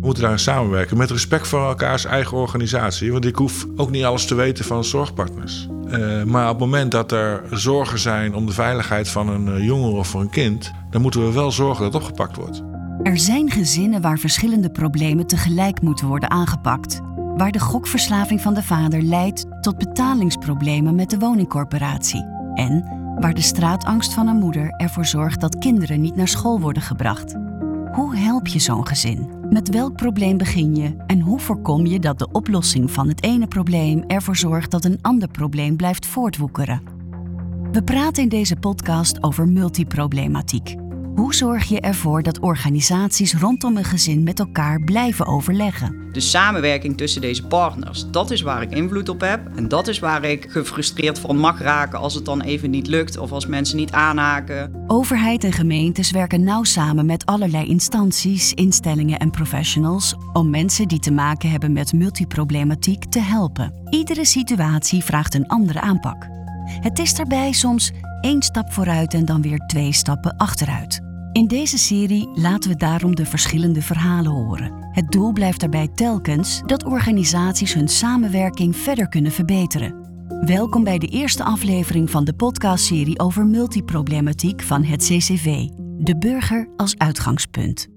We moeten daar samenwerken met respect voor elkaars eigen organisatie. Want ik hoef ook niet alles te weten van zorgpartners. Uh, maar op het moment dat er zorgen zijn om de veiligheid van een uh, jongere of voor een kind, dan moeten we wel zorgen dat opgepakt wordt. Er zijn gezinnen waar verschillende problemen tegelijk moeten worden aangepakt. Waar de gokverslaving van de vader leidt tot betalingsproblemen met de woningcorporatie. En waar de straatangst van een moeder ervoor zorgt dat kinderen niet naar school worden gebracht. Hoe help je zo'n gezin? Met welk probleem begin je en hoe voorkom je dat de oplossing van het ene probleem ervoor zorgt dat een ander probleem blijft voortwoekeren? We praten in deze podcast over multiproblematiek. Hoe zorg je ervoor dat organisaties rondom een gezin met elkaar blijven overleggen? De samenwerking tussen deze partners, dat is waar ik invloed op heb. En dat is waar ik gefrustreerd van mag raken als het dan even niet lukt of als mensen niet aanhaken. Overheid en gemeentes werken nauw samen met allerlei instanties, instellingen en professionals om mensen die te maken hebben met multiproblematiek te helpen. Iedere situatie vraagt een andere aanpak. Het is daarbij soms één stap vooruit en dan weer twee stappen achteruit. In deze serie laten we daarom de verschillende verhalen horen. Het doel blijft daarbij telkens dat organisaties hun samenwerking verder kunnen verbeteren. Welkom bij de eerste aflevering van de podcastserie over multiproblematiek van het CCV. De burger als uitgangspunt.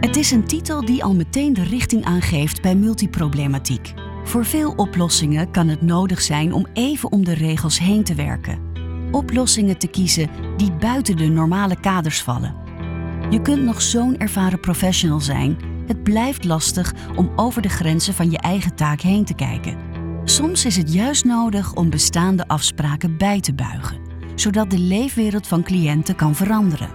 Het is een titel die al meteen de richting aangeeft bij multiproblematiek. Voor veel oplossingen kan het nodig zijn om even om de regels heen te werken oplossingen te kiezen die buiten de normale kaders vallen. Je kunt nog zo'n ervaren professional zijn, het blijft lastig om over de grenzen van je eigen taak heen te kijken. Soms is het juist nodig om bestaande afspraken bij te buigen, zodat de leefwereld van cliënten kan veranderen.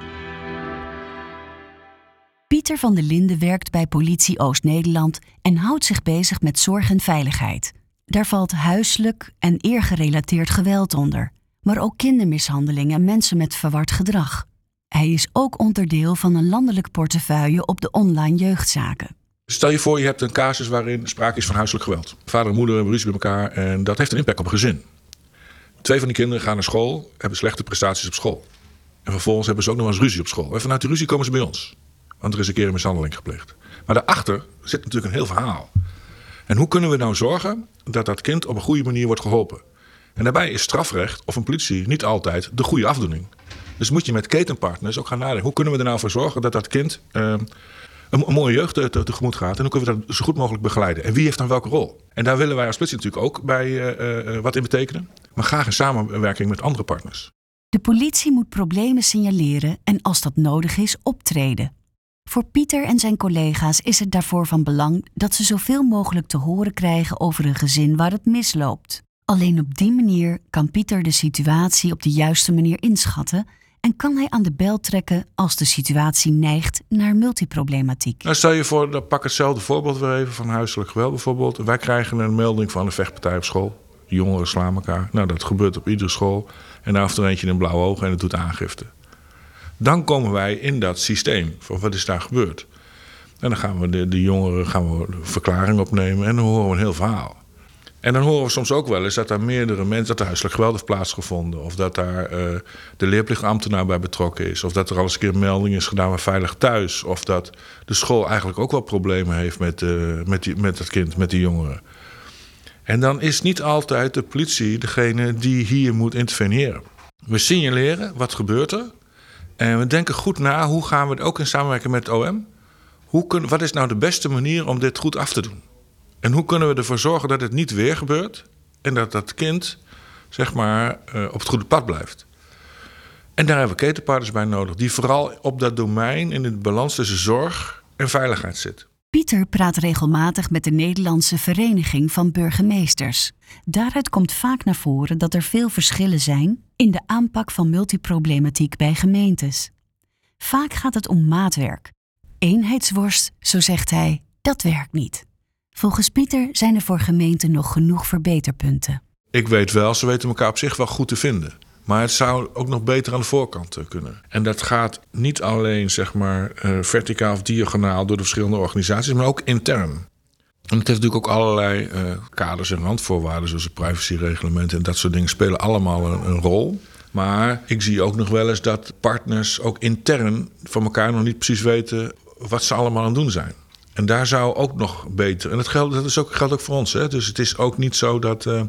Pieter van der Linden werkt bij Politie Oost-Nederland en houdt zich bezig met zorg en veiligheid. Daar valt huiselijk en eergerelateerd geweld onder maar ook kindermishandeling en mensen met verward gedrag. Hij is ook onderdeel van een landelijk portefeuille op de online jeugdzaken. Stel je voor, je hebt een casus waarin sprake is van huiselijk geweld. Vader en moeder hebben ruzie met elkaar en dat heeft een impact op een gezin. Twee van die kinderen gaan naar school, hebben slechte prestaties op school. En vervolgens hebben ze ook nog eens ruzie op school. En vanuit die ruzie komen ze bij ons. Want er is een keer een mishandeling gepleegd. Maar daarachter zit natuurlijk een heel verhaal. En hoe kunnen we nou zorgen dat dat kind op een goede manier wordt geholpen? En daarbij is strafrecht of een politie niet altijd de goede afdoening. Dus moet je met ketenpartners ook gaan nadenken. Hoe kunnen we er nou voor zorgen dat dat kind uh, een, een, mooie jeugd te, tegemoet gaat? En hoe kunnen we dat zo goed mogelijk begeleiden? En wie heeft dan welke rol? En daar willen wij als politie natuurlijk ook bij uh, uh, wat in betekenen. Maar graag in samenwerking met andere partners. De politie moet problemen signaleren en als dat nodig is, optreden. Voor Pieter en zijn collega's is het daarvoor van belang dat ze zoveel mogelijk te horen krijgen over een gezin waar het misloopt. Alleen op die manier kan Pieter de situatie op de juiste manier inschatten en kan hij aan de bel trekken als de situatie neigt naar multiproblematiek. Nou, stel je voor, dan pak hetzelfde voorbeeld weer even van huiselijk geweld bijvoorbeeld. Wij krijgen een melding van een vechtpartij op school. Jongeren slaan elkaar. Nou, dat gebeurt op iedere school. En daar heeft er eentje een blauw oog en het doet aangifte. Dan komen wij in dat systeem van wat is daar gebeurd. En dan gaan we de, de jongeren gaan we verklaring opnemen en dan horen we een heel verhaal. En dan horen we soms ook wel eens dat er meerdere mensen, dat er huiselijk geweld heeft plaatsgevonden. Of dat daar uh, de leerplichtambtenaar bij betrokken is. Of dat er al eens een keer een melding is gedaan met veilig thuis. Of dat de school eigenlijk ook wel problemen heeft met, uh, met, met het kind, met die jongeren. En dan is niet altijd de politie degene die hier moet interveneren. We signaleren wat gebeurt er. En we denken goed na hoe gaan we het ook in samenwerking met het OM. Hoe wat is nou de beste manier om dit goed af te doen? En hoe kunnen we ervoor zorgen dat het niet weer gebeurt en dat dat kind zeg maar uh, op het goede pad blijft? En daar hebben we ketenpartners bij nodig, die vooral op dat domein in het balans tussen zorg en veiligheid zitten. Pieter praat regelmatig met de Nederlandse Vereniging van Burgemeesters. Daaruit komt vaak naar voren dat er veel verschillen zijn in de aanpak van multiproblematiek bij gemeentes. Vaak gaat het om maatwerk. Eenheidsworst, zo zegt hij, dat werkt niet. Volgens Pieter zijn er voor gemeenten nog genoeg verbeterpunten. Ik weet wel, ze weten elkaar op zich wel goed te vinden. Maar het zou ook nog beter aan de voorkant eh, kunnen. En dat gaat niet alleen zeg maar, uh, verticaal of diagonaal door de verschillende organisaties, maar ook intern. En het heeft natuurlijk ook allerlei uh, kaders en randvoorwaarden, zoals het privacyreglement en dat soort dingen, spelen allemaal een, een, rol. Maar ik zie ook nog wel eens dat partners ook intern van elkaar nog niet precies weten wat ze allemaal aan het doen zijn. En daar zou ook nog beter. En dat geldt, dat is ook, geldt ook voor ons. Hè? Dus het is ook niet zo dat. Uh,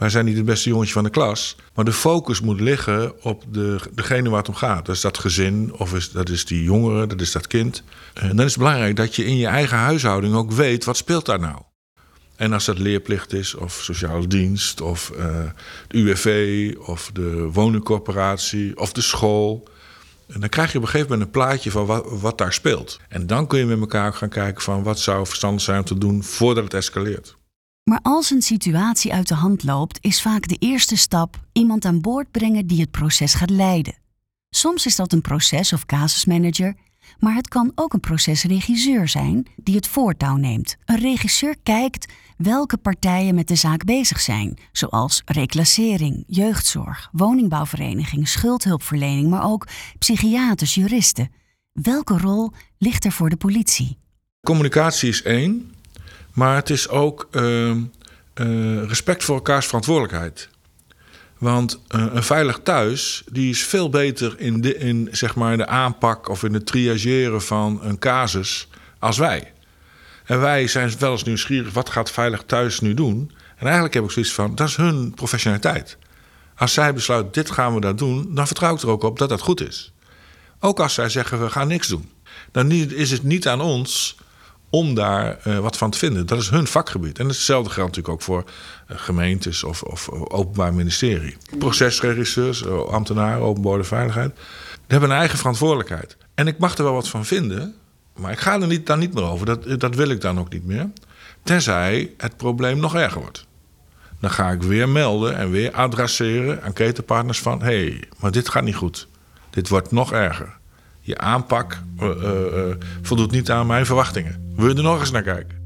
wij zijn niet het beste jongetje van de klas. Maar de focus moet liggen op de, degene waar het om gaat. Dat is dat gezin, of is, dat is die jongere, dat is dat kind. En dan is het belangrijk dat je in je eigen huishouding ook weet wat speelt daar nou. En als dat leerplicht is, of sociale dienst, of uh, de UWV, of de woningcorporatie, of de school. En dan krijg je op een gegeven moment een plaatje van wat, daar speelt. En dan kun je met elkaar gaan kijken van wat zou verstandig zijn om te doen voordat het escaleert. Maar als een situatie uit de hand loopt, is vaak de eerste stap iemand aan boord brengen die het proces gaat leiden. Soms is dat een proces- of casusmanager, maar het kan ook een procesregisseur zijn die het voortouw neemt. Een regisseur kijkt welke partijen met de zaak bezig zijn, zoals reclassering, jeugdzorg, woningbouwvereniging, schuldhulpverlening, maar ook psychiaters, juristen. Welke rol ligt er voor de politie? Communicatie is één, maar het is ook uh, uh, respect voor elkaars verantwoordelijkheid. Want uh, een veilig thuis die is veel beter in, de, in zeg maar, de aanpak of in het triageren van een casus als wij. En wij zijn wel eens nieuwsgierig, wat gaat Veilig Thuis nu doen? En eigenlijk heb ik zoiets van, dat is hun professionaliteit. Als zij besluiten, dit gaan we daar doen, dan vertrouw ik er ook op dat dat goed is. Ook als zij zeggen, we gaan niks doen. Dan is het niet aan ons om daar uh, wat van te vinden. Dat is hun vakgebied. En hetzelfde geldt natuurlijk ook voor uh, gemeentes of, of, openbaar ministerie. Procesregisseurs, uh, ambtenaren, openbare veiligheid... die hebben een eigen verantwoordelijkheid. En ik mag er wel wat van vinden... Maar ik ga er niet, dan niet meer over. Dat, dat wil ik dan ook niet meer. Tenzij het probleem nog erger wordt. Dan ga ik weer melden en weer adresseren aan ketenpartners van... hé, hey, maar dit gaat niet goed. Dit wordt nog erger. Je aanpak uh, uh, voldoet niet aan mijn verwachtingen. Wil je er nog eens naar kijken?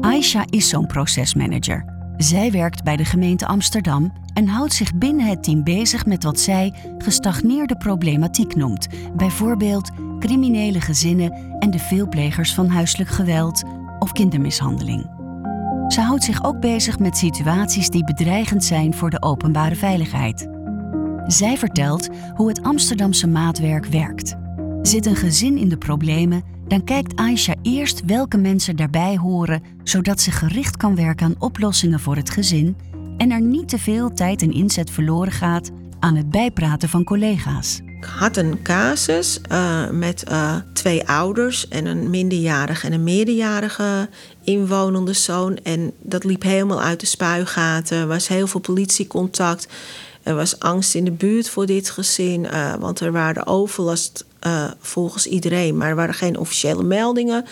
Aisha is zo'n procesmanager. Zij werkt bij de gemeente Amsterdam en houdt zich binnen het team bezig met wat zij gestagneerde problematiek noemt, bijvoorbeeld criminele gezinnen en de veelplegers van huiselijk geweld of kindermishandeling. Ze houdt zich ook bezig met situaties die bedreigend zijn voor de openbare veiligheid. Zij vertelt hoe het Amsterdamse maatwerk werkt. Zit een gezin in de problemen, dan kijkt Aisha eerst welke mensen daarbij horen, zodat ze gericht kan werken aan oplossingen voor het gezin en er niet te veel tijd en inzet verloren gaat aan het bijpraten van collega's. Ik had een casus uh, met uh, twee ouders en een minderjarige en een meerderjarige inwonende zoon. En dat liep helemaal uit de spuigaten. Er was heel veel politiecontact. Er was angst in de buurt voor dit gezin, uh, want er waren overlast volgens iedereen, maar er waren geen officiële meldingen.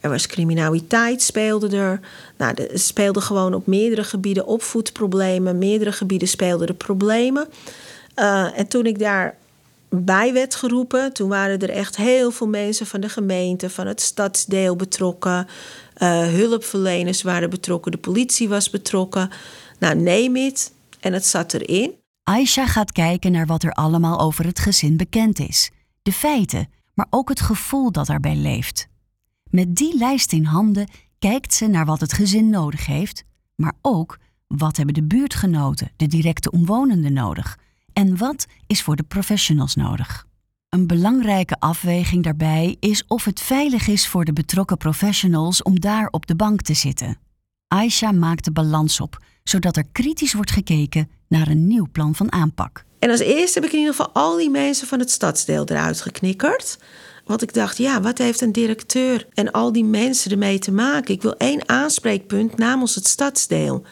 Er was criminaliteit, speelde er. Nou, er speelden gewoon op meerdere gebieden opvoedproblemen. Meerdere gebieden speelden er problemen. Uh, en toen ik daar bij werd geroepen, toen waren er echt heel veel mensen van de gemeente, van het stadsdeel betrokken. Hulpverleners waren betrokken, de politie was betrokken. Nou, neem het. En het zat erin. Aisha gaat kijken naar wat er allemaal over het gezin bekend is. De feiten, maar ook het gevoel dat daarbij leeft. Met die lijst in handen kijkt ze naar wat het gezin nodig heeft, maar ook wat hebben de buurtgenoten, de directe omwonenden nodig en wat is voor de professionals nodig. Een belangrijke afweging daarbij is of het veilig is voor de betrokken professionals om daar op de bank te zitten. Aisha maakt de balans op, zodat er kritisch wordt gekeken naar een nieuw plan van aanpak. En als eerste heb ik in ieder geval al die mensen van het stadsdeel eruit geknikkerd. Want ik dacht, ja, wat heeft een directeur en al die mensen ermee te maken? Ik wil één aanspreekpunt namens het stadsdeel.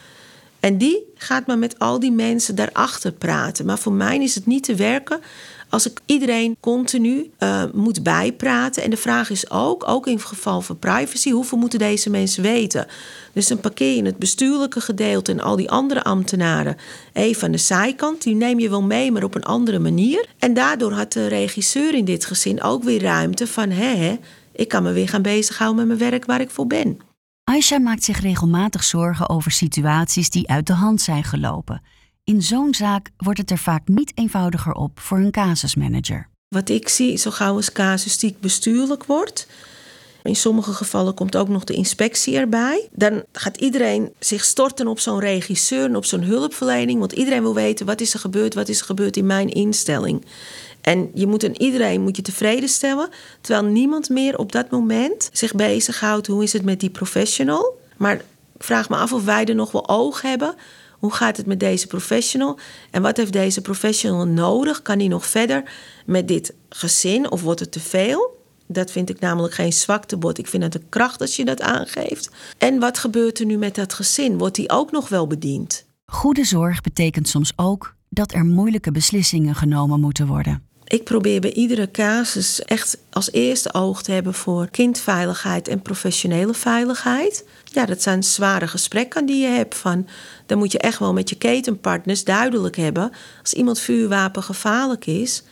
En die gaat maar met al die mensen daarachter praten. Maar voor mij is het niet te werken als ik iedereen continu uh, moet bijpraten. En de vraag is ook, ook in geval van privacy, hoeveel moeten deze mensen weten? Dus dan parkeer je het bestuurlijke gedeelte en al die andere ambtenaren even aan de zijkant. Die neem je wel mee, maar op een andere manier. En daardoor had de regisseur in dit gezin ook weer ruimte van... hé, ik kan me weer gaan bezighouden met mijn werk waar ik voor ben. Aisha maakt zich regelmatig zorgen over situaties die uit de hand zijn gelopen. In zo'n zaak wordt het er vaak niet eenvoudiger op voor een casusmanager. Wat ik zie, zo gauw als casustiek bestuurlijk wordt, In sommige gevallen komt ook nog de inspectie erbij. Dan gaat iedereen zich storten op zo'n regisseur en op zo'n hulpverlening. Want iedereen wil weten wat is er gebeurd, wat is er gebeurd in mijn instelling. En je moet een iedereen moet je tevreden stellen. Terwijl niemand meer op dat moment zich bezighoudt. Hoe is het met die professional? Maar vraag me af of wij er nog wel oog hebben. Hoe gaat het met deze professional? En wat heeft deze professional nodig? Kan hij nog verder met dit gezin of wordt het te veel? Dat vind ik namelijk geen zwaktebod. Ik vind het een kracht als je dat aangeeft. En wat gebeurt er nu met dat gezin? Wordt die ook nog wel bediend? Goede zorg betekent soms ook dat er moeilijke beslissingen genomen moeten worden. Ik probeer bij iedere casus echt als eerste oog te hebben voor kindveiligheid en professionele veiligheid. Ja, dat zijn zware gesprekken die je hebt. Van, dan moet je echt wel met je ketenpartners duidelijk hebben. Als iemand vuurwapen gevaarlijk is,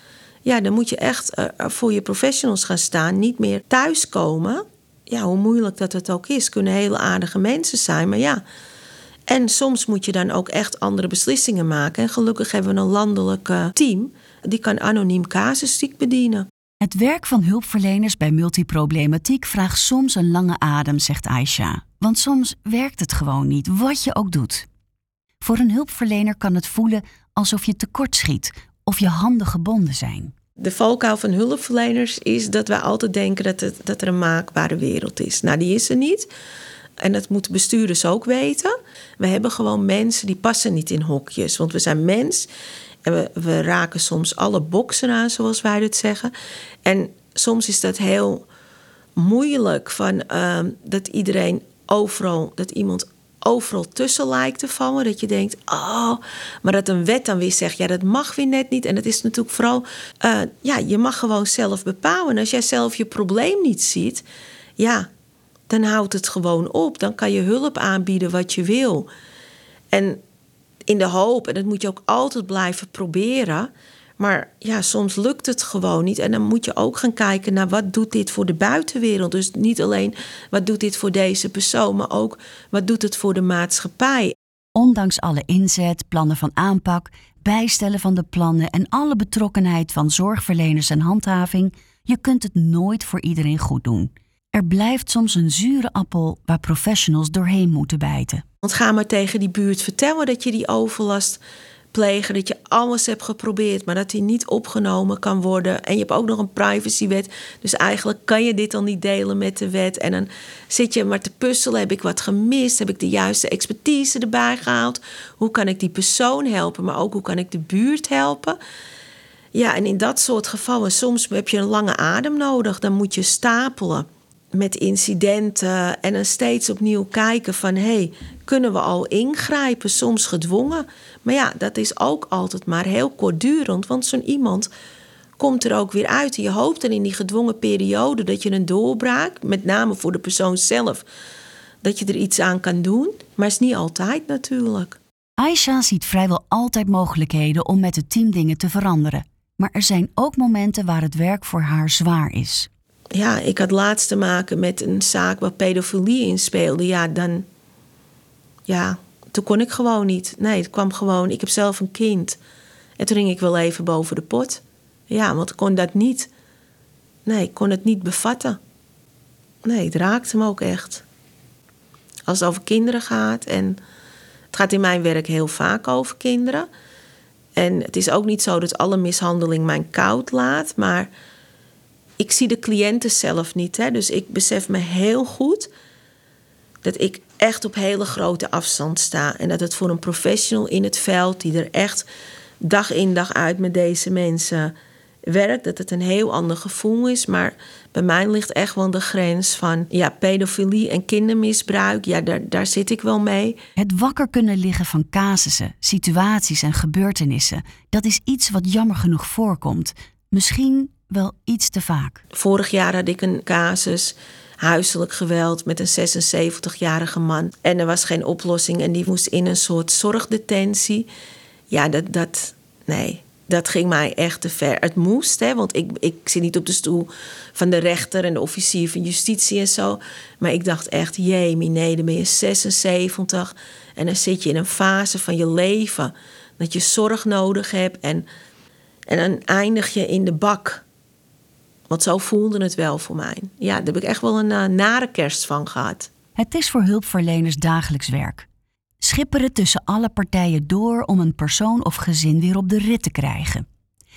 ja, dan moet je echt uh, voor je professionals gaan staan. Niet meer thuiskomen. Ja, hoe moeilijk dat het ook is. Kunnen hele aardige mensen zijn, maar ja. En soms moet je dan ook echt andere beslissingen maken. En gelukkig hebben we een landelijk uh, team die kan anoniem casustiek bedienen. Het werk van hulpverleners bij multiproblematiek vraagt soms een lange adem, zegt Aisha. Want soms werkt het gewoon niet, wat je ook doet. Voor een hulpverlener kan het voelen alsof je tekortschiet of je handen gebonden zijn. De valkuil van hulpverleners is dat wij altijd denken dat, het, dat er een maakbare wereld is. Nou, die is er niet. En dat moeten bestuurders ook weten. We hebben gewoon mensen die passen niet in hokjes. Want we zijn mens en we, raken soms alle boksen aan, zoals wij het zeggen. En soms is dat heel moeilijk van uh, dat iedereen overal, dat iemand overal tussen lijkt te vallen. Dat je denkt, oh, maar dat een wet dan weer zegt, ja, dat mag weer net niet. En het is natuurlijk vooral, uh, ja, je mag gewoon zelf bepalen. En als jij zelf je probleem niet ziet, ja, dan houdt het gewoon op. Dan kan je hulp aanbieden wat je wil. En in de hoop, en dat moet je ook altijd blijven proberen. Maar ja, soms lukt het gewoon niet. En dan moet je ook gaan kijken naar wat doet dit voor de buitenwereld. Dus niet alleen wat doet dit voor deze persoon, maar ook wat doet het voor de maatschappij. Ondanks alle inzet, plannen van aanpak, bijstellen van de plannen en alle betrokkenheid van zorgverleners en handhaving, je kunt het nooit voor iedereen goed doen. Er blijft soms een zure appel waar professionals doorheen moeten bijten. Want ga maar tegen die buurt vertellen dat je die overlast plegen, dat je alles hebt geprobeerd, maar dat die niet opgenomen kan worden. En je hebt ook nog een privacywet, dus eigenlijk kan je dit dan niet delen met de wet. En dan zit je maar te puzzelen, heb ik wat gemist? Heb ik de juiste expertise erbij gehaald? Hoe kan ik die persoon helpen, maar ook hoe kan ik de buurt helpen? Ja, en in dat soort gevallen, soms heb je een lange adem nodig, dan moet je stapelen met incidenten en dan steeds opnieuw kijken van hé, hey, kunnen we al ingrijpen, soms gedwongen. Maar ja, dat is ook altijd maar heel kortdurend, want zo'n iemand komt er ook weer uit. Je hoopt dan in die gedwongen periode dat je een doorbraak, met name voor de persoon zelf, dat je er iets aan kan doen. Maar is niet altijd natuurlijk. Aisha ziet vrijwel altijd mogelijkheden om met het team dingen te veranderen. Maar er zijn ook momenten waar het werk voor haar zwaar is ja, ik had laatst te maken met een zaak waar pedofilie in speelde. Ja, dan. Ja, toen kon ik gewoon niet. Nee, het kwam gewoon. Ik heb zelf een kind. Toen ging ik wel even boven de pot. Ja, want ik kon dat niet. Nee, ik kon het niet bevatten. Nee, het raakte me ook echt. Als het over kinderen gaat. En het gaat in mijn werk heel vaak over kinderen. En het is ook niet zo dat alle mishandeling mij koud laat. Maar ik zie de cliënten zelf niet. Hè? Dus ik besef me heel goed dat ik echt op hele grote afstand sta. En dat het voor een professional in het veld, die er echt dag in dag uit met deze mensen werkt, dat het een heel ander gevoel is. Maar bij mij ligt echt wel de grens van ja, pedofilie en kindermisbruik. Ja, daar, daar zit ik wel mee. Het wakker kunnen liggen van casussen, situaties en gebeurtenissen, dat is iets wat jammer genoeg voorkomt. Misschien wel iets te vaak. Vorig jaar had ik een casus huiselijk geweld met een 76-jarige man. En er was geen oplossing en die moest in een soort zorgdetentie. Ja, dat, dat, nee, dat ging mij echt te ver. Het moest, hè, want ik, ik zit niet op de stoel van de rechter en de officier van justitie en zo. Maar ik dacht echt, jee, nee, dan ben je 76 en dan zit je in een fase van je leven dat je zorg nodig hebt en, en dan eindig je in de bak Want zo voelde het wel voor mij. Ja, daar heb ik echt wel een uh, nare kerst van gehad. Het is voor hulpverleners dagelijks werk. Schipperen tussen alle partijen door om een persoon of gezin weer op de rit te krijgen.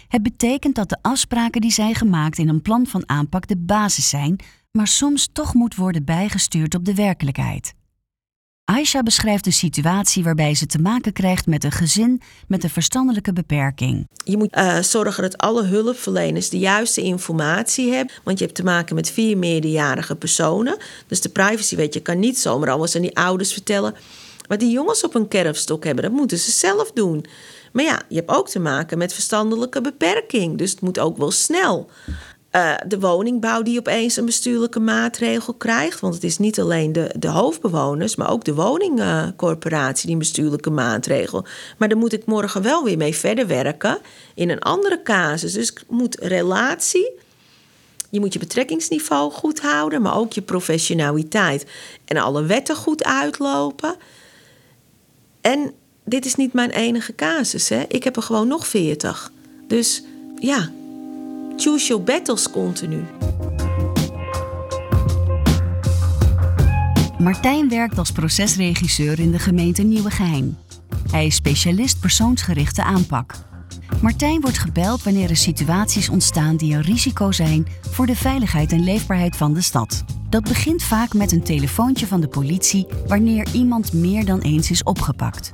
Het betekent dat de afspraken die zijn gemaakt in een plan van aanpak de basis zijn, maar soms toch moet worden bijgestuurd op de werkelijkheid. Aisha beschrijft een situatie waarbij ze te maken krijgt met een gezin met een verstandelijke beperking. Je moet uh, zorgen dat alle hulpverleners de juiste informatie hebben. Want je hebt te maken met vier meerderjarige personen. Dus de privacy, weet je, kan niet zomaar alles aan die ouders vertellen. Wat die jongens op een kerfstok hebben, dat moeten ze zelf doen. Maar ja, je hebt ook te maken met verstandelijke beperking. Dus het moet ook wel snel. Uh, de woningbouw die opeens een bestuurlijke maatregel krijgt. Want het is niet alleen de, de hoofdbewoners, maar ook de woningcorporatie die een bestuurlijke maatregel. Maar daar moet ik morgen wel weer mee verder werken in een andere casus. Dus ik moet relatie. Je moet je betrekkingsniveau goed houden, maar ook je professionaliteit. En alle wetten goed uitlopen. En dit is niet mijn enige casus. Hè? Ik heb er gewoon nog veertig. Dus ja, choose your battles continu. Martijn werkt als procesregisseur in de gemeente Nieuwegein. Hij is specialist persoonsgerichte aanpak. Martijn wordt gebeld wanneer er situaties ontstaan die een risico zijn voor de veiligheid en leefbaarheid van de stad. Dat begint vaak met een telefoontje van de politie wanneer iemand meer dan eens is opgepakt.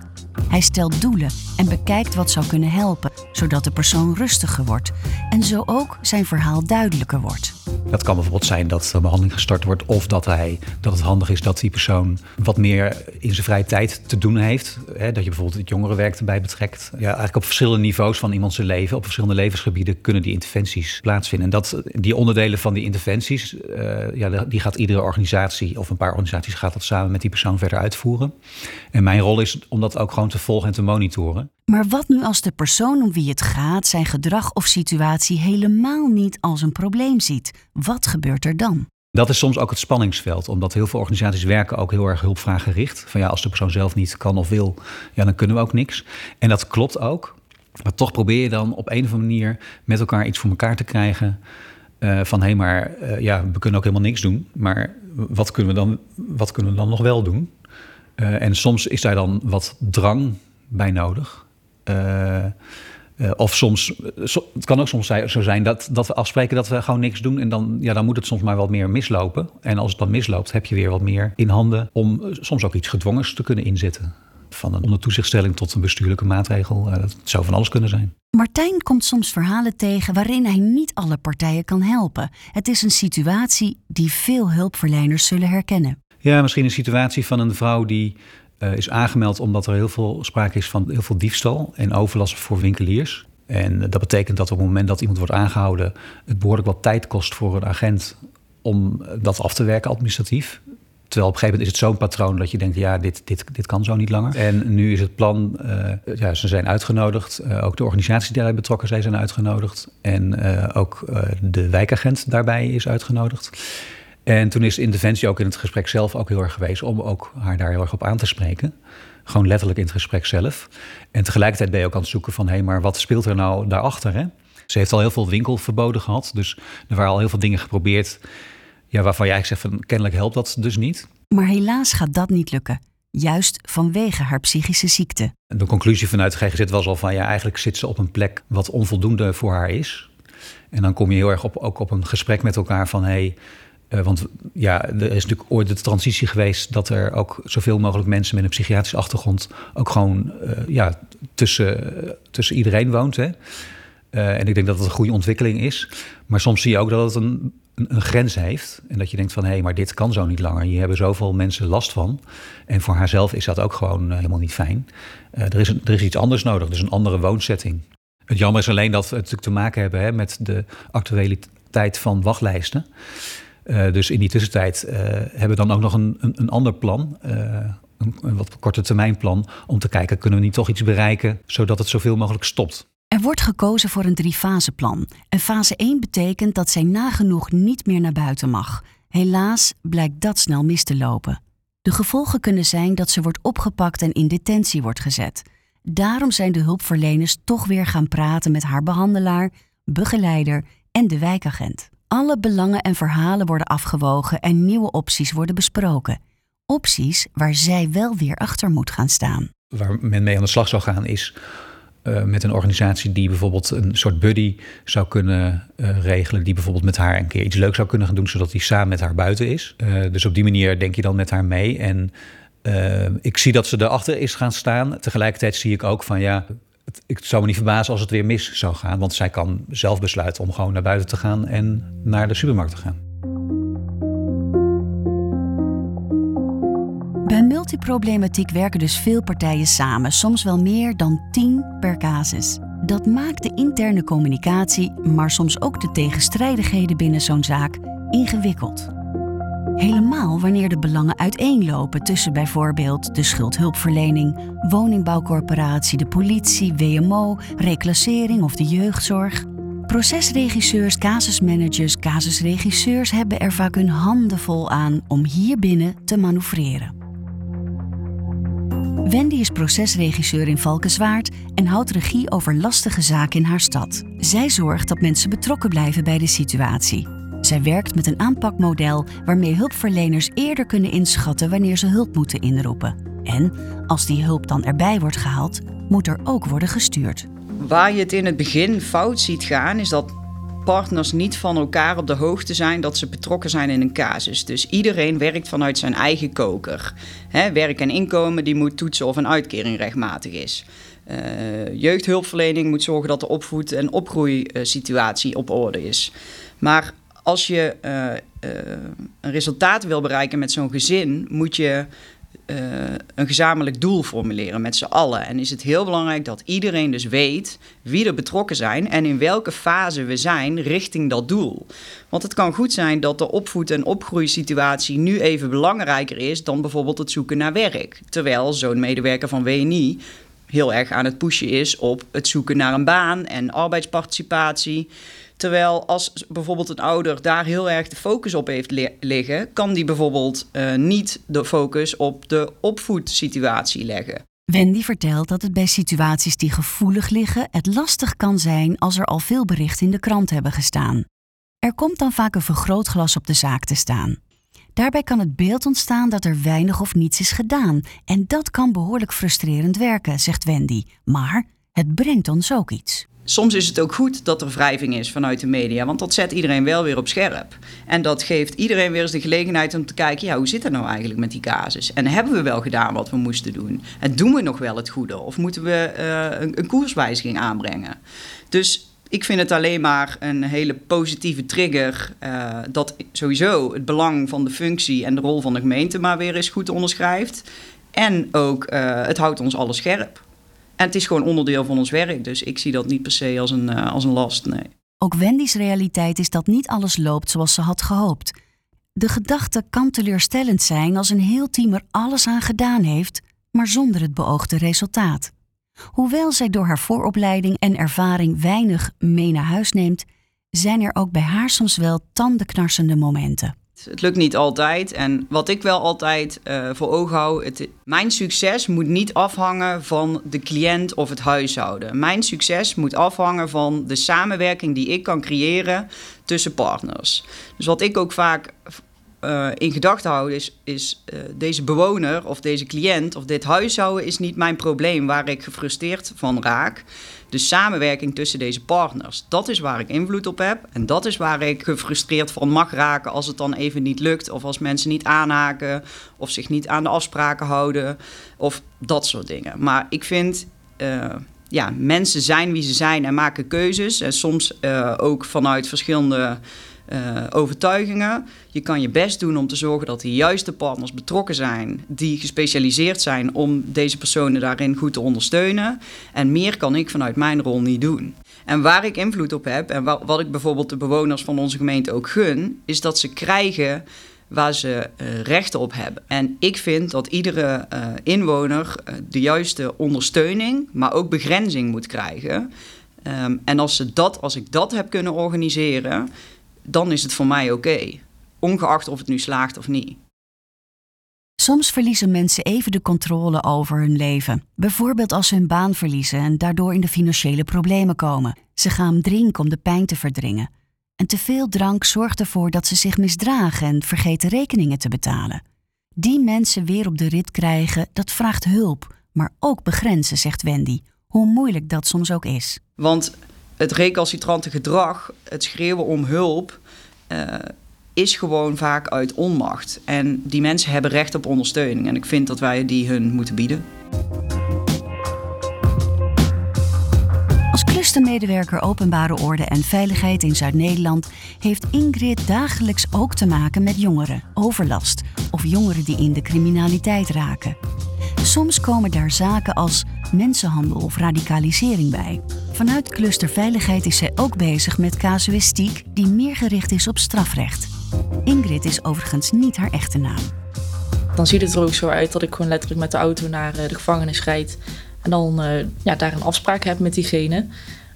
Hij stelt doelen en bekijkt wat zou kunnen helpen, zodat de persoon rustiger wordt en zo ook zijn verhaal duidelijker wordt. Dat kan bijvoorbeeld zijn dat een behandeling gestart wordt of dat, hij, dat het handig is dat die persoon wat meer in zijn vrije tijd te doen heeft. Hè, dat je bijvoorbeeld het jongerenwerk erbij betrekt. Ja, eigenlijk op verschillende niveaus van iemands leven, op verschillende levensgebieden kunnen die interventies plaatsvinden. En dat, die onderdelen van die interventies, uh, ja, die gaat iedere organisatie of een paar organisaties gaat dat samen met die persoon verder uitvoeren. En mijn rol is om dat ook gewoon te volgen en te monitoren. Maar wat nu als de persoon om wie het gaat zijn gedrag of situatie helemaal niet als een probleem ziet? Wat gebeurt er dan? Dat is soms ook het spanningsveld, omdat heel veel organisaties werken ook heel erg hulpvraaggericht. Van ja, als de persoon zelf niet kan of wil, ja, dan kunnen we ook niks. En dat klopt ook. Maar toch probeer je dan op een of andere manier met elkaar iets voor elkaar te krijgen. Uh, van hé, hey, maar uh, ja, we kunnen ook helemaal niks doen. Maar wat kunnen we dan, wat kunnen we dan nog wel doen? Uh, en soms is daar dan wat drang bij nodig. Uh, uh, of soms, so, het kan ook soms zo zijn dat, dat we afspreken dat we gewoon niks doen. En dan, ja, dan moet het soms maar wat meer mislopen. En als het dan misloopt, heb je weer wat meer in handen om soms ook iets gedwongens te kunnen inzetten. Van een ondertoezichtstelling tot een bestuurlijke maatregel. Uh, dat zou van alles kunnen zijn. Martijn komt soms verhalen tegen waarin hij niet alle partijen kan helpen. Het is een situatie die veel hulpverleners zullen herkennen. Ja, misschien een situatie van een vrouw die uh, is aangemeld omdat er heel veel sprake is van heel veel diefstal en overlast voor winkeliers. En dat betekent dat op het moment dat iemand wordt aangehouden, het behoorlijk wat tijd kost voor een agent om dat af te werken administratief. Terwijl op een gegeven moment is het zo'n patroon dat je denkt, ja, dit, dit, dit kan zo niet langer. En nu is het plan, ja, ze zijn uitgenodigd. Ook de organisaties die daarbij betrokken zijn, zijn uitgenodigd. En ook de wijkagent daarbij is uitgenodigd. En toen is interventie ook in het gesprek zelf ook heel erg geweest om ook haar daar heel erg op aan te spreken. Gewoon letterlijk in het gesprek zelf. En tegelijkertijd ben je ook aan het zoeken van hé, hey, maar wat speelt er nou daarachter? Hè? Ze heeft al heel veel winkelverboden gehad. Dus er waren al heel veel dingen geprobeerd. Ja, waarvan jij zegt van kennelijk helpt dat dus niet. Maar helaas gaat dat niet lukken. Juist vanwege haar psychische ziekte. De conclusie vanuit de GGZ was al van ja, eigenlijk zit ze op een plek wat onvoldoende voor haar is. En dan kom je heel erg op, ook op een gesprek met elkaar van hé, hey, uh, want ja, er is natuurlijk ooit de transitie geweest dat er ook zoveel mogelijk mensen met een psychiatrische achtergrond ook gewoon uh, ja, tussen, tussen iedereen woont. Hè? En ik denk dat dat een goede ontwikkeling is. Maar soms zie je ook dat het een, een, grens heeft. En dat je denkt van hé, hey, maar dit kan zo niet langer. Hier hebben zoveel mensen last van. En voor haarzelf is dat ook gewoon helemaal niet fijn. er, is er is iets anders nodig, dus een andere woonsetting. Het jammer is alleen dat we natuurlijk te maken hebben hè, met de actualiteit van wachtlijsten. Uh, dus in die tussentijd uh, hebben we dan ook nog een, een, een ander plan. Een, een, wat korte termijn plan. Om te kijken, kunnen we niet toch iets bereiken zodat het zoveel mogelijk stopt. Er wordt gekozen voor een drie-fase-plan. En fase 1 betekent dat zij nagenoeg niet meer naar buiten mag. Helaas blijkt dat snel mis te lopen. De gevolgen kunnen zijn dat ze wordt opgepakt en in detentie wordt gezet. Daarom zijn de hulpverleners toch weer gaan praten met haar behandelaar, begeleider en de wijkagent. Alle belangen en verhalen worden afgewogen en nieuwe opties worden besproken. Opties waar zij wel weer achter moet gaan staan. Waar men mee aan de slag zou gaan is uh, met een organisatie die bijvoorbeeld een soort buddy zou kunnen uh, regelen. Die bijvoorbeeld met haar een keer iets leuks zou kunnen gaan doen, zodat hij samen met haar buiten is. Uh, dus op die manier denk je dan met haar mee. En ik zie dat ze erachter is gaan staan. Tegelijkertijd zie ik ook van ja, ik zou me niet verbazen als het weer mis zou gaan. Want zij kan zelf besluiten om gewoon naar buiten te gaan en naar de supermarkt te gaan. Bij multiproblematiek werken dus veel partijen samen, soms wel meer dan tien per casus. Dat maakt de interne communicatie, maar soms ook de tegenstrijdigheden binnen zo'n zaak, ingewikkeld. Helemaal wanneer de belangen uiteenlopen tussen bijvoorbeeld de schuldhulpverlening, woningbouwcorporatie, de politie, WMO, reclassering of de jeugdzorg. Procesregisseurs, casusmanagers, casusregisseurs hebben er vaak hun handen vol aan om hier binnen te manoeuvreren. Wendy is procesregisseur in Valkenswaard en houdt regie over lastige zaken in haar stad. Zij zorgt dat mensen betrokken blijven bij de situatie. Zij werkt met een aanpakmodel waarmee hulpverleners eerder kunnen inschatten wanneer ze hulp moeten inroepen. En als die hulp dan erbij wordt gehaald, moet er ook worden gestuurd. Waar je het in het begin fout ziet gaan, is dat partners niet van elkaar op de hoogte zijn dat ze betrokken zijn in een casus. Dus iedereen werkt vanuit zijn eigen koker. werk en inkomen die moet toetsen of een uitkering rechtmatig is. Uh, jeugdhulpverlening moet zorgen dat de opvoed- en opgroeisituatie op orde is. Maar als je uh, uh, een resultaat wil bereiken met zo'n gezin, moet je uh, een gezamenlijk doel formuleren met z'n allen. En is het heel belangrijk dat iedereen dus weet wie er betrokken zijn en in welke fase we zijn richting dat doel. Want het kan goed zijn dat de opvoed- en opgroeisituatie nu even belangrijker is dan bijvoorbeeld het zoeken naar werk. Terwijl zo'n medewerker van WNI heel erg aan het pushen is op het zoeken naar een baan en arbeidsparticipatie. Terwijl als bijvoorbeeld een ouder daar heel erg de focus op heeft liggen, kan die bijvoorbeeld uh, niet de focus op de opvoedsituatie leggen. Wendy vertelt dat het bij situaties die gevoelig liggen het lastig kan zijn als er al veel berichten in de krant hebben gestaan. Er komt dan vaak een vergrootglas op de zaak te staan. Daarbij kan het beeld ontstaan dat er weinig of niets is gedaan. En dat kan behoorlijk frustrerend werken, zegt Wendy. Maar het brengt ons ook iets soms is het ook goed dat er wrijving is vanuit de media, want dat zet iedereen wel weer op scherp. En dat geeft iedereen weer eens de gelegenheid om te kijken, ja, hoe zit het nou eigenlijk met die casus? En hebben we wel gedaan wat we moesten doen? En doen we nog wel het goede? Of moeten we uh, een, een koerswijziging aanbrengen? Dus ik vind het alleen maar een hele positieve trigger uh, dat sowieso het belang van de functie en de rol van de gemeente maar weer eens goed onderschrijft. En ook, uh, het houdt ons alles scherp. En het is gewoon onderdeel van ons werk. Dus ik zie dat niet per se als een, uh, als een last. Nee. Ook Wendy's realiteit is dat niet alles loopt zoals ze had gehoopt. De gedachte kan teleurstellend zijn als een heel team er alles aan gedaan heeft, maar zonder het beoogde resultaat. Hoewel zij door haar vooropleiding en ervaring weinig mee naar huis neemt, zijn er ook bij haar soms wel tandenknarsende momenten. Het lukt niet altijd. En wat ik wel altijd uh, voor ogen hou, het, mijn succes moet niet afhangen van de cliënt of het huishouden. Mijn succes moet afhangen van de samenwerking die ik kan creëren tussen partners. Dus wat ik ook vaak uh, in gedachten hou, is, is uh, deze bewoner of deze cliënt of dit huishouden is niet mijn probleem waar ik gefrustreerd van raak de samenwerking tussen deze partners. Dat is waar ik invloed op heb. En dat is waar ik gefrustreerd van mag raken als het dan even niet lukt. Of als mensen niet aanhaken. Of zich niet aan de afspraken houden. Of dat soort dingen. Maar ik vind. Uh, ja, mensen zijn wie ze zijn en maken keuzes. En soms uh, ook vanuit verschillende uh, overtuigingen. Je kan je best doen om te zorgen dat de juiste partners betrokken zijn, die gespecialiseerd zijn om deze personen daarin goed te ondersteunen. En meer kan ik vanuit mijn rol niet doen. En waar ik invloed op heb, en wat ik bijvoorbeeld de bewoners van onze gemeente ook gun, is dat ze krijgen waar ze uh, rechten op hebben. En ik vind dat iedere uh, inwoner de juiste ondersteuning, maar ook begrenzing moet krijgen. Um, en als, ze dat, als ik dat heb kunnen organiseren, dan is het voor mij oké. Ongeacht of het nu slaagt of niet. Soms verliezen mensen even de controle over hun leven. Bijvoorbeeld als ze hun baan verliezen en daardoor in de financiële problemen komen. Ze gaan drinken om de pijn te verdringen. En te veel drank zorgt ervoor dat ze zich misdragen en vergeten rekeningen te betalen. Die mensen weer op de rit krijgen, dat vraagt hulp, maar ook begrenzen, zegt Wendy, hoe moeilijk dat soms ook is. Want het recalcitrante gedrag, het schreeuwen om hulp, uh, is gewoon vaak uit onmacht. En die mensen hebben recht op ondersteuning. En ik vind dat wij die hun moeten bieden. Als clustermedewerker Openbare Orde en Veiligheid in Zuid-Nederland heeft Ingrid dagelijks ook te maken met jongeren, overlast of jongeren die in de criminaliteit raken. Soms komen daar zaken als mensenhandel of radicalisering bij. Vanuit Cluster Veiligheid is zij ook bezig met casuïstiek die meer gericht is op strafrecht. Ingrid is overigens niet haar echte naam. Dan ziet het er ook zo uit dat ik gewoon letterlijk met de auto naar eh, de gevangenis rijd. En dan uh, ja, daar een afspraak heb met diegene. En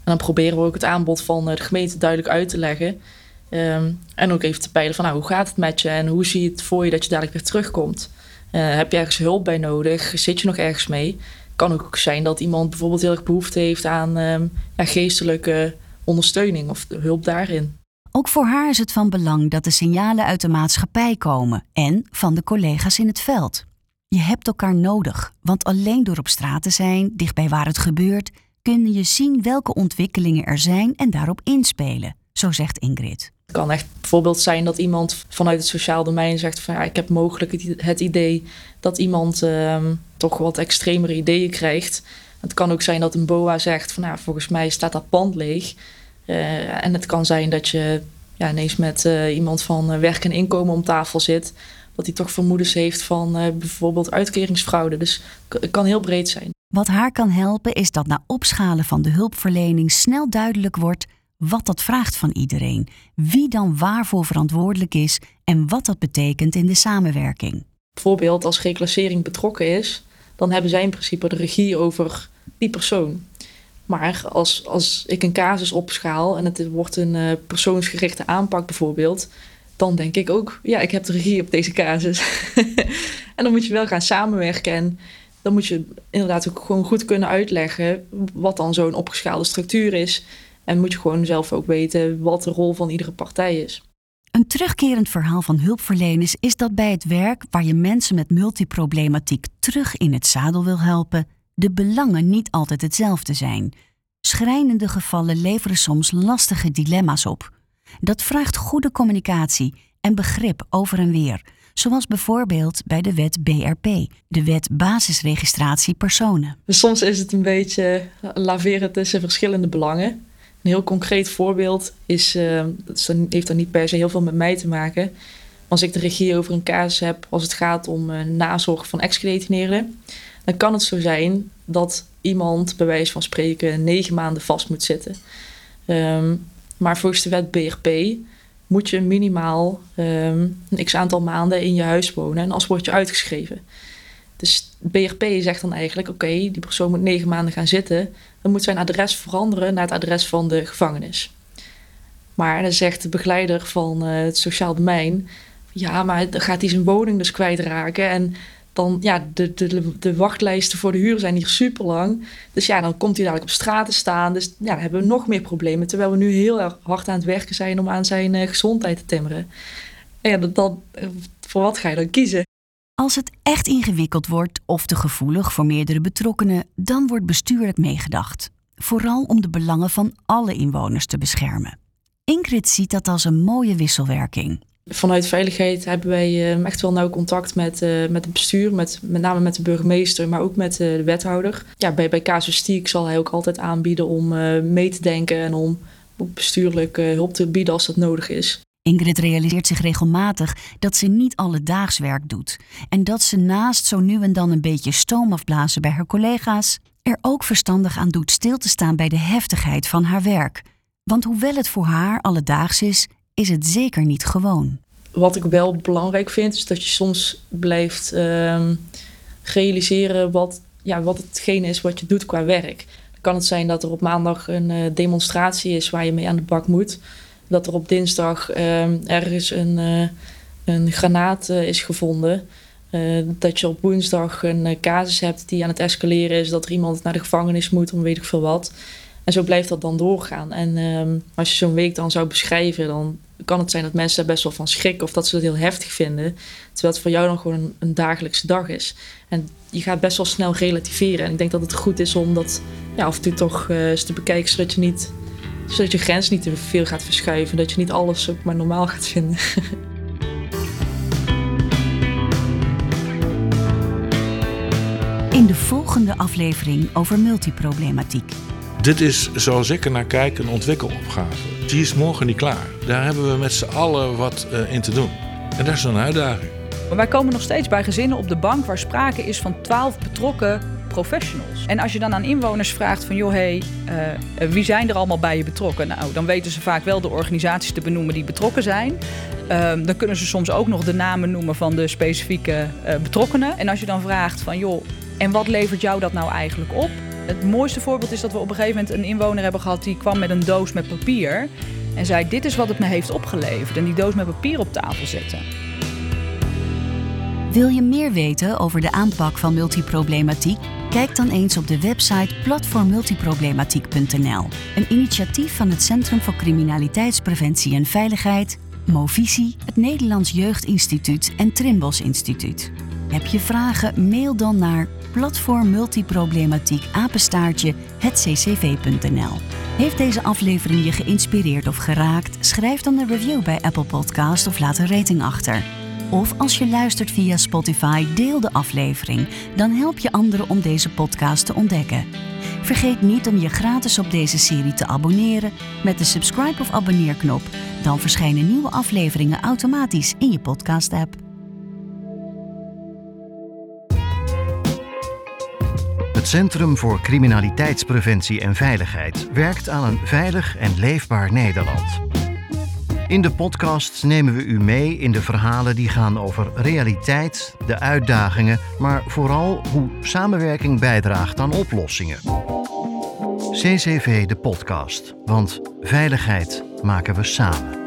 dan proberen we ook het aanbod van eh, de gemeente duidelijk uit te leggen. Um, en ook even te peilen van nou, hoe gaat het met je en hoe zie je het voor je dat je dadelijk weer terugkomt. Heb je ergens hulp bij nodig? Zit je nog ergens mee? Kan ook zijn dat iemand bijvoorbeeld heel erg behoefte heeft aan um, ja, geestelijke ondersteuning of hulp daarin. Ook voor haar is het van belang dat de signalen uit de maatschappij komen en van de collega's in het veld. Je hebt elkaar nodig, want alleen door op straat te zijn, dichtbij waar het gebeurt, kun je zien welke ontwikkelingen er zijn en daarop inspelen, zo zegt Ingrid. Het kan echt bijvoorbeeld zijn dat iemand vanuit het sociaal domein zegt van ja, ik heb mogelijk het idee dat iemand ehm, toch wat extremere ideeën krijgt. Het kan ook zijn dat een BOA zegt van nou, volgens mij staat dat pand leeg. Uh, en het kan zijn dat je ja, ineens met uh, iemand van uh, werk en inkomen om tafel zit. Dat hij toch vermoedens heeft van bijvoorbeeld uitkeringsfraude. Dus het kan heel breed zijn. Wat haar kan helpen is dat na opschalen van de hulpverlening snel duidelijk wordt wat dat vraagt van iedereen, wie dan waarvoor verantwoordelijk is en wat dat betekent in de samenwerking. Bijvoorbeeld als reclassering betrokken is, dan hebben zij in principe de regie over die persoon. Maar als, als ik een casus opschaal en het wordt een uh, persoonsgerichte aanpak bijvoorbeeld, dan denk ik ook, ja, ik heb de regie op deze casus. en dan moet je wel gaan samenwerken en dan moet je inderdaad ook gewoon goed kunnen uitleggen wat dan zo'n opgeschaalde structuur is. En moet je gewoon zelf ook weten wat de rol van iedere partij is. Een terugkerend verhaal van hulpverleners is dat bij het werk waar je mensen met multiproblematiek terug in het zadel wil helpen, de belangen niet altijd hetzelfde zijn. Schrijnende gevallen leveren soms lastige dilemma's op. Dat vraagt goede communicatie en begrip over en weer, zoals bijvoorbeeld bij de wet BRP, de wet basisregistratie personen. Soms is het een beetje laveren tussen verschillende belangen. Een heel concreet voorbeeld is, uh, dat heeft dan niet per se heel veel met mij te maken. Als ik de regie over een casus heb als het gaat om uh, nazorg van ex-gedetineerden, dan kan het zo zijn dat iemand bij wijze van spreken negen maanden vast moet zitten. Um, maar volgens de wet BRP moet je minimaal um, een x aantal maanden in je huis wonen en als word je uitgeschreven. Dus BRP zegt dan eigenlijk: oké, die persoon moet negen maanden gaan zitten. Dan moet zijn adres veranderen naar het adres van de gevangenis. Maar dan zegt de begeleider van uh, het sociaal domein: ja, maar dan gaat hij zijn woning dus kwijtraken. En dan, ja, de, de, de wachtlijsten voor de huur zijn hier super lang. Dus ja, dan komt hij dadelijk op straat te staan. Dus ja, dan hebben we nog meer problemen. Terwijl we nu heel erg hard aan het werken zijn om aan zijn uh, gezondheid te timmeren. En ja, dat, dat, voor wat ga je dan kiezen? Als het echt ingewikkeld wordt of te gevoelig voor meerdere betrokkenen, dan wordt bestuurlijk meegedacht. Vooral om de belangen van alle inwoners te beschermen. Ingrid ziet dat als een mooie wisselwerking. Vanuit veiligheid hebben wij ehm, echt wel nauw contact met, uh, met het bestuur, met, met name met de burgemeester, maar ook met uh, de wethouder. Ja, bij, bij casuïstiek zal hij ook altijd aanbieden om uh, mee te denken en om bestuurlijk hulp te bieden als dat nodig is. Ingrid realiseert zich regelmatig dat ze niet alledaags werk doet en dat ze naast zo nu en dan een beetje stoom afblazen bij haar collega's, er ook verstandig aan doet stil te staan bij de heftigheid van haar werk. Want hoewel het voor haar alledaags is, is het zeker niet gewoon. Wat ik wel belangrijk vind, is dat je soms blijft uh, realiseren wat, ja, wat hetgene is wat je doet qua werk. Kan het zijn dat er op maandag een uh, demonstratie is waar je mee aan de bak moet dat er op dinsdag uh, ergens een, uh, een granaat uh, is gevonden. dat je op woensdag een casus hebt die aan het escaleren is, dat er iemand naar de gevangenis moet om weet ik veel wat. En zo blijft dat dan doorgaan. En ehm, als je zo'n week dan zou beschrijven, dan kan het zijn dat mensen daar best wel van schrikken of dat ze het heel heftig vinden. Terwijl het voor jou dan gewoon een, dagelijkse dag is. En je gaat best wel snel relativeren. En ik denk dat het goed is om dat ja, af en toe toch eens te bekijken, zodat je niet zodat je grens niet te veel gaat verschuiven. Dat je niet alles ook maar normaal gaat vinden. In de volgende aflevering over multiproblematiek. Dit is, zoals ik er naar kijk, een ontwikkelopgave. Die is morgen niet klaar. Daar hebben we met z'n allen wat uh, in te doen. En dat is een uitdaging. Maar wij komen nog steeds bij gezinnen op de bank waar sprake is van twaalf betrokken professionals. En als je dan aan inwoners vraagt van joh, hey, uh, wie zijn er allemaal bij je betrokken? Nou, dan weten ze vaak wel de organisaties te benoemen die betrokken zijn. Um, dan kunnen ze soms ook nog de namen noemen van de specifieke uh, betrokkenen. En als je dan vraagt van joh, en wat levert jou dat nou eigenlijk op? Het mooiste voorbeeld is dat we op een gegeven moment een inwoner hebben gehad die kwam met een doos met papier. En zei: Dit is wat het me heeft opgeleverd. En die doos met papier op tafel zetten. Wil je meer weten over de aanpak van multiproblematiek? Kijk dan eens op de website platformmultiproblematiek.nl, een initiatief van het Centrum voor Criminaliteitspreventie en Veiligheid, Movisie, het Nederlands Jeugdinstituut en Trimbos Instituut. Heb je vragen? Mail dan naar platformmultiproblematiek apenstaartje hetccv.nl. Heeft deze aflevering je geïnspireerd of geraakt? Schrijf dan een review bij Apple Podcast of laat een rating achter. Of als je luistert via Spotify, deel de aflevering. Dan help je anderen om deze podcast te ontdekken. Vergeet niet om je gratis op deze serie te abonneren met de subscribe of abonneerknop. Dan verschijnen nieuwe afleveringen automatisch in je podcast-app. Het Centrum voor Criminaliteitspreventie en Veiligheid werkt aan een veilig en leefbaar Nederland. In de podcast nemen we u mee in de verhalen die gaan over realiteit, de uitdagingen, maar vooral hoe samenwerking bijdraagt aan oplossingen. CCV de podcast, want veiligheid maken we samen.